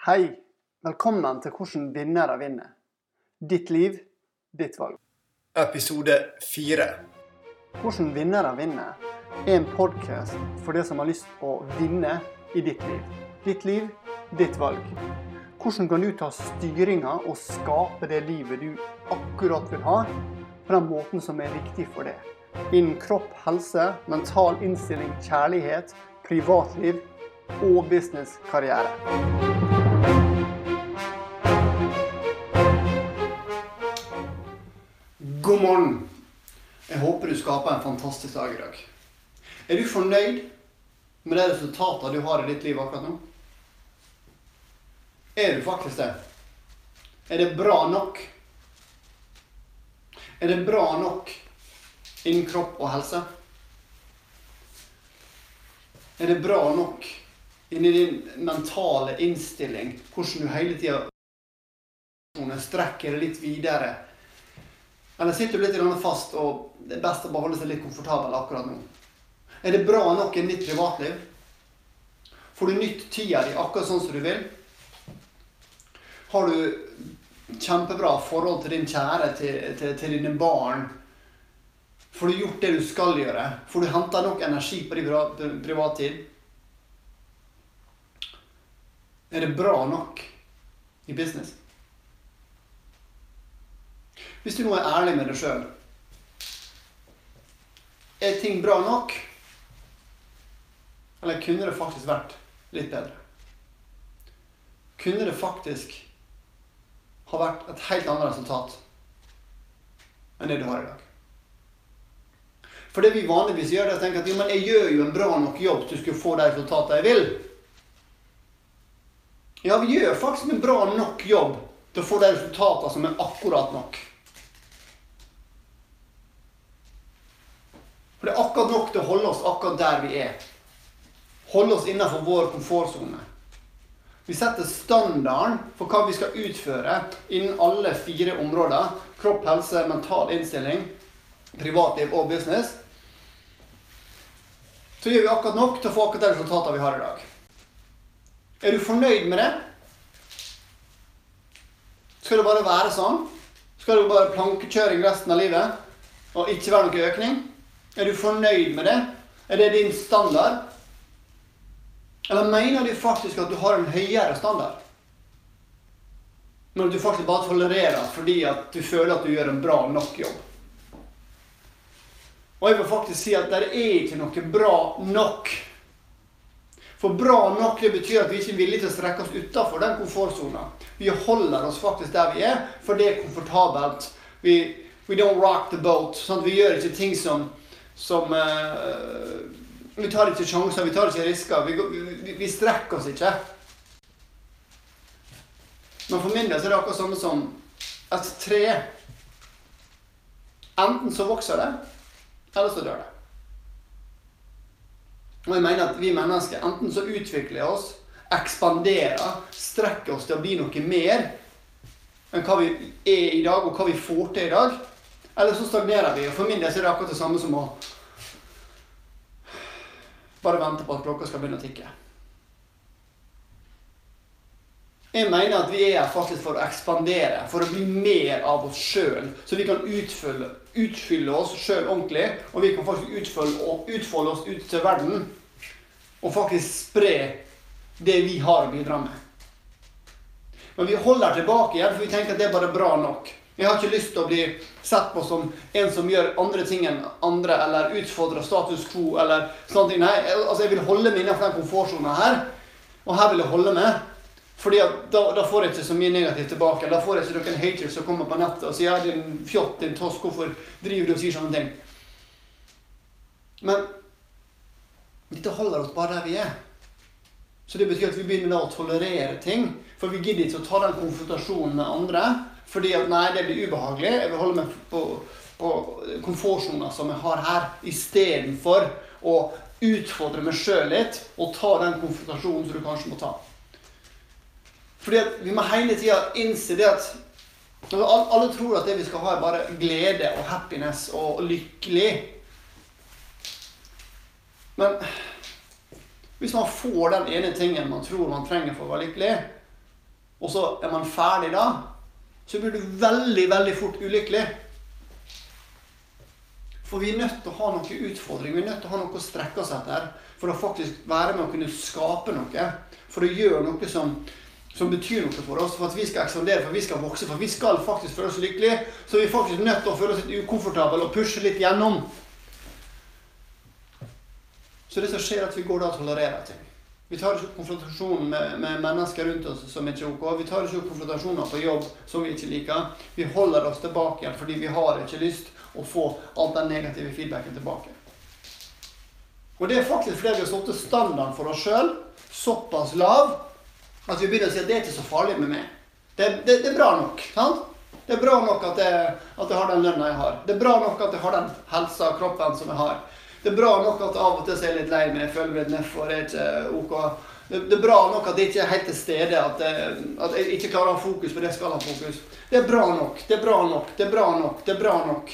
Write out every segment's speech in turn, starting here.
Hei! Velkommen til Hvordan vinnere vinner. Ditt liv, ditt valg. Episode fire. Hvordan vinnere vinner er en podkast for deg som har lyst å vinne i ditt liv. Ditt liv, ditt valg. Hvordan kan du ta styringa og skape det livet du akkurat vil ha, på den måten som er riktig for deg? Innen kropp, helse, mental innstilling, kjærlighet, privatliv og business, God morgen. Jeg håper du skaper en fantastisk dag i dag. Er du fornøyd med de resultatene du har i ditt liv akkurat nå? Er du faktisk det? Er det bra nok? Er det bra nok innen kropp og helse? Er det bra nok inni din mentale innstilling, hvordan du hele tida strekker det litt videre? Eller sitter du litt fast, og det er best å bare holde seg litt komfortabel akkurat nå? Er det bra nok i ditt privatliv? Får du nytt tida di akkurat sånn som du vil? Har du kjempebra forhold til din kjære, til, til, til dine barn? Får du gjort det du skal gjøre? Får du henta nok energi på din privattid? Er det bra nok i business? Hvis du nå er ærlig med deg sjøl Er ting bra nok? Eller kunne det faktisk vært litt bedre? Kunne det faktisk ha vært et helt annet resultat enn det du har i dag? For det vi vanligvis gjør, er å tenke at jo, men jeg gjør jo en bra nok jobb til å skulle få de resultatene jeg vil. Ja, vi gjør faktisk en bra nok jobb til å få de resultatene som er akkurat nok. For det er akkurat nok til å holde oss akkurat der vi er. Holde oss innenfor vår komfortsone. Vi setter standarden for hva vi skal utføre innen alle fire områder. Kropp, helse, mental innstilling, privatliv og business. Så gjør vi akkurat nok til å få akkurat de resultatene vi har i dag. Er du fornøyd med det? Skal det bare være sånn? Skal det bare plankekjøring resten av livet? Og ikke være noe økning? Er du fornøyd med det? Er det din standard? Eller mener du faktisk at du har en høyere standard? Men at du faktisk bare tolererer fordi at du føler at du gjør en bra nok jobb? Og jeg vil faktisk si at det er ikke noe bra nok. For bra nok det betyr at vi ikke er villige til å strekke oss utafor den komfortsona. Vi holder oss faktisk der vi er, for det er komfortabelt. Vi, we don't rock the boat. Sånn vi gjør ikke ting som som uh, Vi tar ikke sjanser, vi tar ikke risker. Vi, vi, vi, strekker oss ikke. Men for min del er det akkurat samme som et tre. Enten så vokser det, eller så dør det. Og jeg mener at vi mennesker enten så utvikler oss, ekspanderer, strekker oss til å bli noe mer enn hva vi er i dag, og hva vi får til i dag. Eller så stagnerer vi. Og for min del er det akkurat det samme som å bare vente på at klokka skal begynne å tikke. Jeg mener at vi er her faktisk for å ekspandere, for å bli mer av oss sjøl. Så vi kan utfylle, utfylle oss sjøl ordentlig, og vi kan faktisk utfolde, utfolde oss ut til verden. Og faktisk spre det vi har å bidra med. Men vi holder tilbake igjen, for vi tenker at det er bare bra nok. Jeg har ikke lyst til å bli sett på som en som gjør andre ting enn andre, eller utfordrer status quo, eller sånne ting. Nei, altså jeg vil holde meg innenfor den komfortsonen her, og her vil jeg holde meg. Fordi da, da, får jeg ikke så mye negativt tilbake. Da får jeg ikke noen haters som kommer på nettet og sier 'din fjott, din tosk, hvorfor driver du og sier sånne ting?' Men dette holder oss bare der vi er. Så det betyr at vi begynner da å tolerere ting. For vi gidder ikke å ta den konfrontasjonen med andre. Fordi at nei, det blir ubehagelig. Jeg vil holde meg på, på komfortsona som jeg har her, istedenfor å utfordre meg sjøl litt og ta den konfrontasjonen som du kanskje må ta. Fordi at vi må hele tida innse det at alle tror at det vi skal ha, er bare glede og happiness og lykkelig. Men hvis man får den ene tingen man tror man trenger for å være lykkelig, og så er man ferdig da, så blir du veldig, veldig fort ulykkelig. For vi er nødt til å ha noen utfordring, vi er nødt til å ha noe å strekke oss etter for å faktisk være med å kunne skape noe. For å gjøre noe som, som betyr noe for oss, for at vi skal ekspandere, for vi skal vokse, for vi skal faktisk føle oss lykkelige. Så vi er faktisk nødt til å føle oss litt ukomfortable og pushe litt gjennom. Så det som skjer, er at vi går da og tolererer ting. Vi tar ikke konfrontasjon med, med, mennesker rundt oss som ikke er ok. Vi tar ikke konfrontasjoner på jobb som vi ikke liker. Vi holder oss tilbake igjen fordi vi har ikke lyst å få all den negative feedbacken tilbake. Og det er faktisk fordi vi har satt standarden for oss sjøl såpass lav at vi begynner å si at det er ikke så farlig med meg. Det, det, det er bra nok. sant? Det er bra nok at jeg, at jeg har den lønna jeg har. Det er bra nok at jeg har den helsa og kroppen som jeg har. Det er bra nok at av og til er jeg litt lei meg, føler meg nedfor, er ikke ok. Det, det, er bra nok at jeg ikke er helt til stede, at jeg, at jeg ikke klarer å ha fokus på det jeg skal ha fokus. Det er bra nok, det er bra nok, det er bra nok, det er bra nok.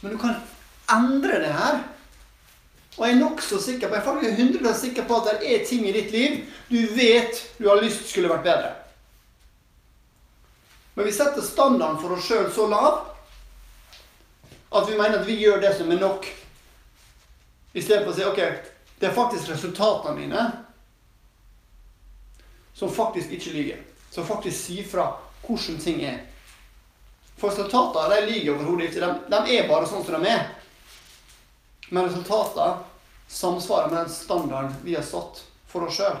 Men du kan endre det her. Og jeg er nokså sikker på jeg er faktisk 100 sikker på at det er ting i ditt liv du vet du har lyst skulle vært bedre. Men vi setter standarden for oss sjøl så lav at vi mener at vi gjør det som er nok. I stedet for å si ok, det er faktisk resultatene mine som faktisk ikke lyver. Som faktisk sier fra hvordan ting er. For resultatene de lyver overhodet ikke. De, de, er bare sånn som de er. Men resultatene samsvarer med den standarden vi har satt for oss sjøl.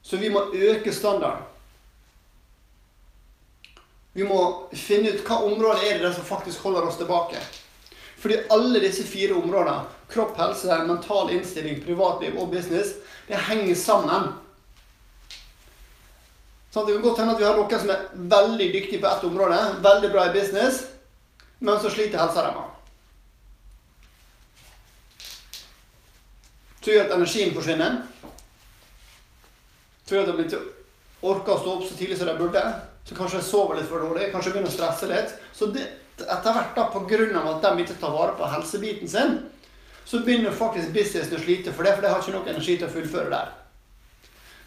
Så vi må øke standarden. Vi må finne ut hva område er det som faktisk holder oss tilbake. Fordi alle disse fire områdene, kropp, helse, mental innstilling, privatliv og business, det henger sammen. Sånn, det kan godt hende at vi har noen som er veldig dyktige på ett område, veldig bra i business, men så sliter helsa deres. Tror gjør at energien forsvinner. Tror gjør at de ikke orker å stå opp så tidlig som de burde. Så kanskje jeg sover litt for dårlig, kanskje jeg begynner å stresse litt. Så det, etter hvert, da, pga. at de ikke tar vare på helsebiten sin, så begynner faktisk businessen å slite for det, for de har ikke nok energi til å fullføre der.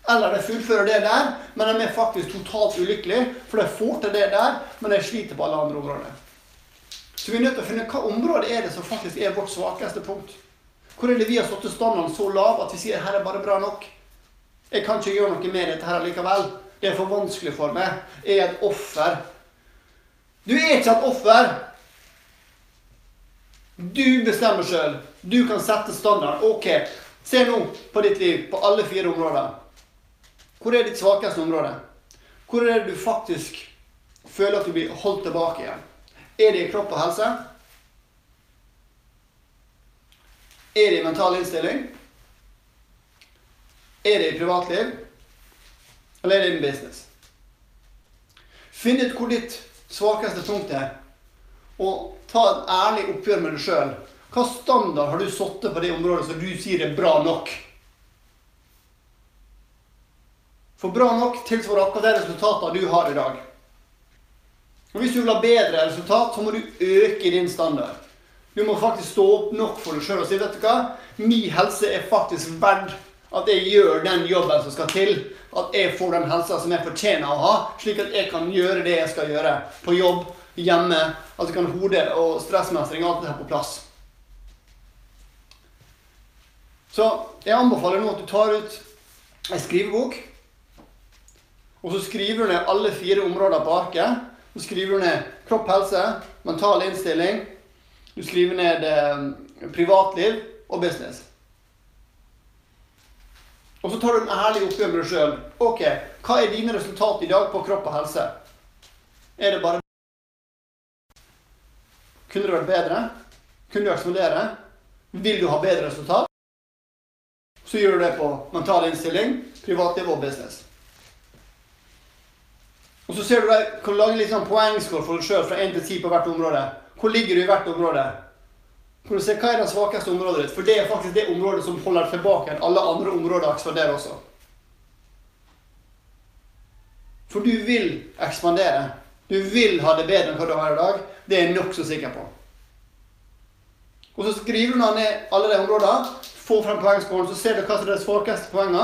Eller de fullfører det der, men de er faktisk totalt ulykkelige, for de får til det der, men de sliter på alle andre områder. Så vi er nødt til å finne hva område er det som faktisk er vårt svakeste punkt. Hvor er det vi har satt standarden så lav at vi sier her er bare bra nok? Jeg kan ikke gjøre noe med dette her likevel. Det er for vanskelig for meg. Jeg er et offer. Du er ikke et offer. Du bestemmer sjøl. Du kan sette standard. Ok, se nå på ditt liv på alle fire områder. Hvor er ditt svakeste område? Hvor er det du faktisk føler at du blir holdt tilbake igjen? Er det i kropp og helse? Er det i mental innstilling? Er det i privatliv? Eller er det din business? Finn ut hvor ditt svakeste punkt er, og ta et ærlig oppgjør med deg sjøl. Hva standard har du satt på det området som du sier er bra nok? For bra nok tilsvarer akkurat de resultatene du har i dag. Og Hvis du vil ha bedre resultat, så må du øke din standard. Du må faktisk stå opp nok for deg sjøl og si vet du hva, min helse er faktisk verdt at jeg gjør den jobben som skal til. At jeg får den helsa som jeg fortjener å ha, slik at jeg kan gjøre det jeg skal gjøre på jobb, hjemme. At jeg kan hode og stressmestring alt det her på plass. Så jeg anbefaler nå at du tar ut ei skrivebok. Og så skriver du ned alle fire områder på arket. Så skriver du ned kropp, helse, mental innstilling. Du skriver ned eh, privatliv og business. Og så tar du en ærlig oppgjør med deg sjøl. Ok, hva er dine resultater i dag på kropp og helse? Er det bare Kunne det vært bedre? Kunne du eksplodere? Vil du ha bedre resultat? Så gjør du det på mental innstilling, privatliv og business. Og så ser du deg, kan du lage litt sånn poengscore for deg sjøl fra 1 til 10 på hvert område. Hvor ligger du i hvert område? For å se hva er det svakeste området ditt. For det er faktisk det området som holder tilbake alle andre områder ekspanderer også. For du vil ekspandere. Du vil ha det bedre enn hva du har i dag. Det er jeg nokså sikker på. Og så skriver du ned alle de områdene, får frem poengskålen, så ser du hva som er de svakeste poengene.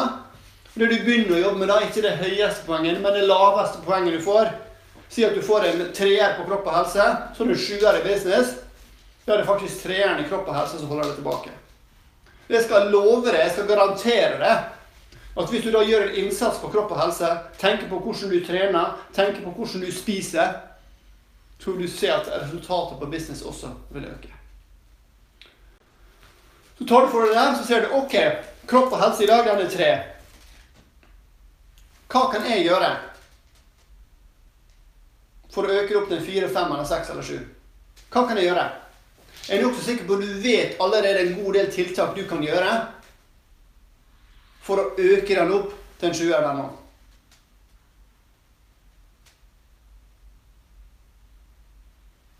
Det du begynner å jobbe med, da, ikke det høyeste poenget, men det laveste poenget du får. Si at du får en treer på kropp og helse, så er du sjuer i business. Da er det faktisk treeren i kropp og helse som holder deg tilbake. Jeg skal love deg, jeg skal garantere deg, at hvis du da gjør en innsats på kropp og helse, tenker på hvordan du trener, tenker på hvordan du spiser, tror du ser at resultatet på business også vil øke. Så tar du for deg det, så ser du ok, kropp og helse i dag, den er tre. Hva kan jeg gjøre for å øke det opp til fire, fem, eller seks eller sju? Hva kan jeg gjøre? Er nokså sikker på at du vet allerede en god del tiltak du kan gjøre for å øke den opp til en sjuer der nå?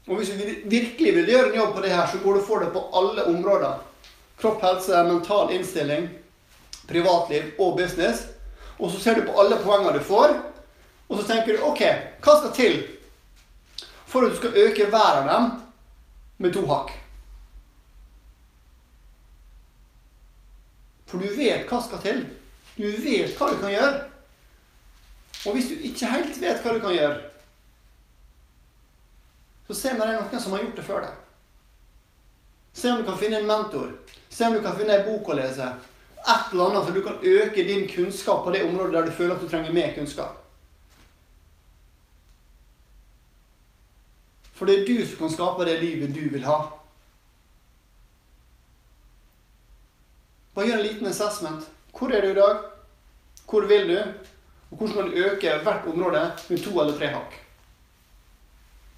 Og hvis du virkelig vil gjøre en jobb på det her, så går du for det på alle områder. Kropp, helse, mental innstilling, privatliv og business. Og så ser du på alle poengene du får, og så tenker du OK, hva skal til for at du skal øke hver av dem med to hakk? For du vet hva skal til. Du vet hva du kan gjøre. Og hvis du ikke helt vet hva du kan gjøre, så se om det er noen som har gjort det før deg. Se om du kan finne en mentor. Se om du kan finne en bok å lese. Et eller annet så du kan øke din kunnskap på det området der du føler at du trenger mer kunnskap. For det er du som kan skape det livet du vil ha. Bare gjør en liten assessment. Hvor er du i dag? Hvor vil du? Og hvordan kan du øke hvert område med to eller tre hakk?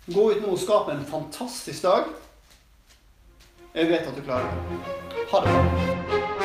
Gå ut nå og skape en fantastisk dag. Jeg vet at du klarer det. Ha det bra.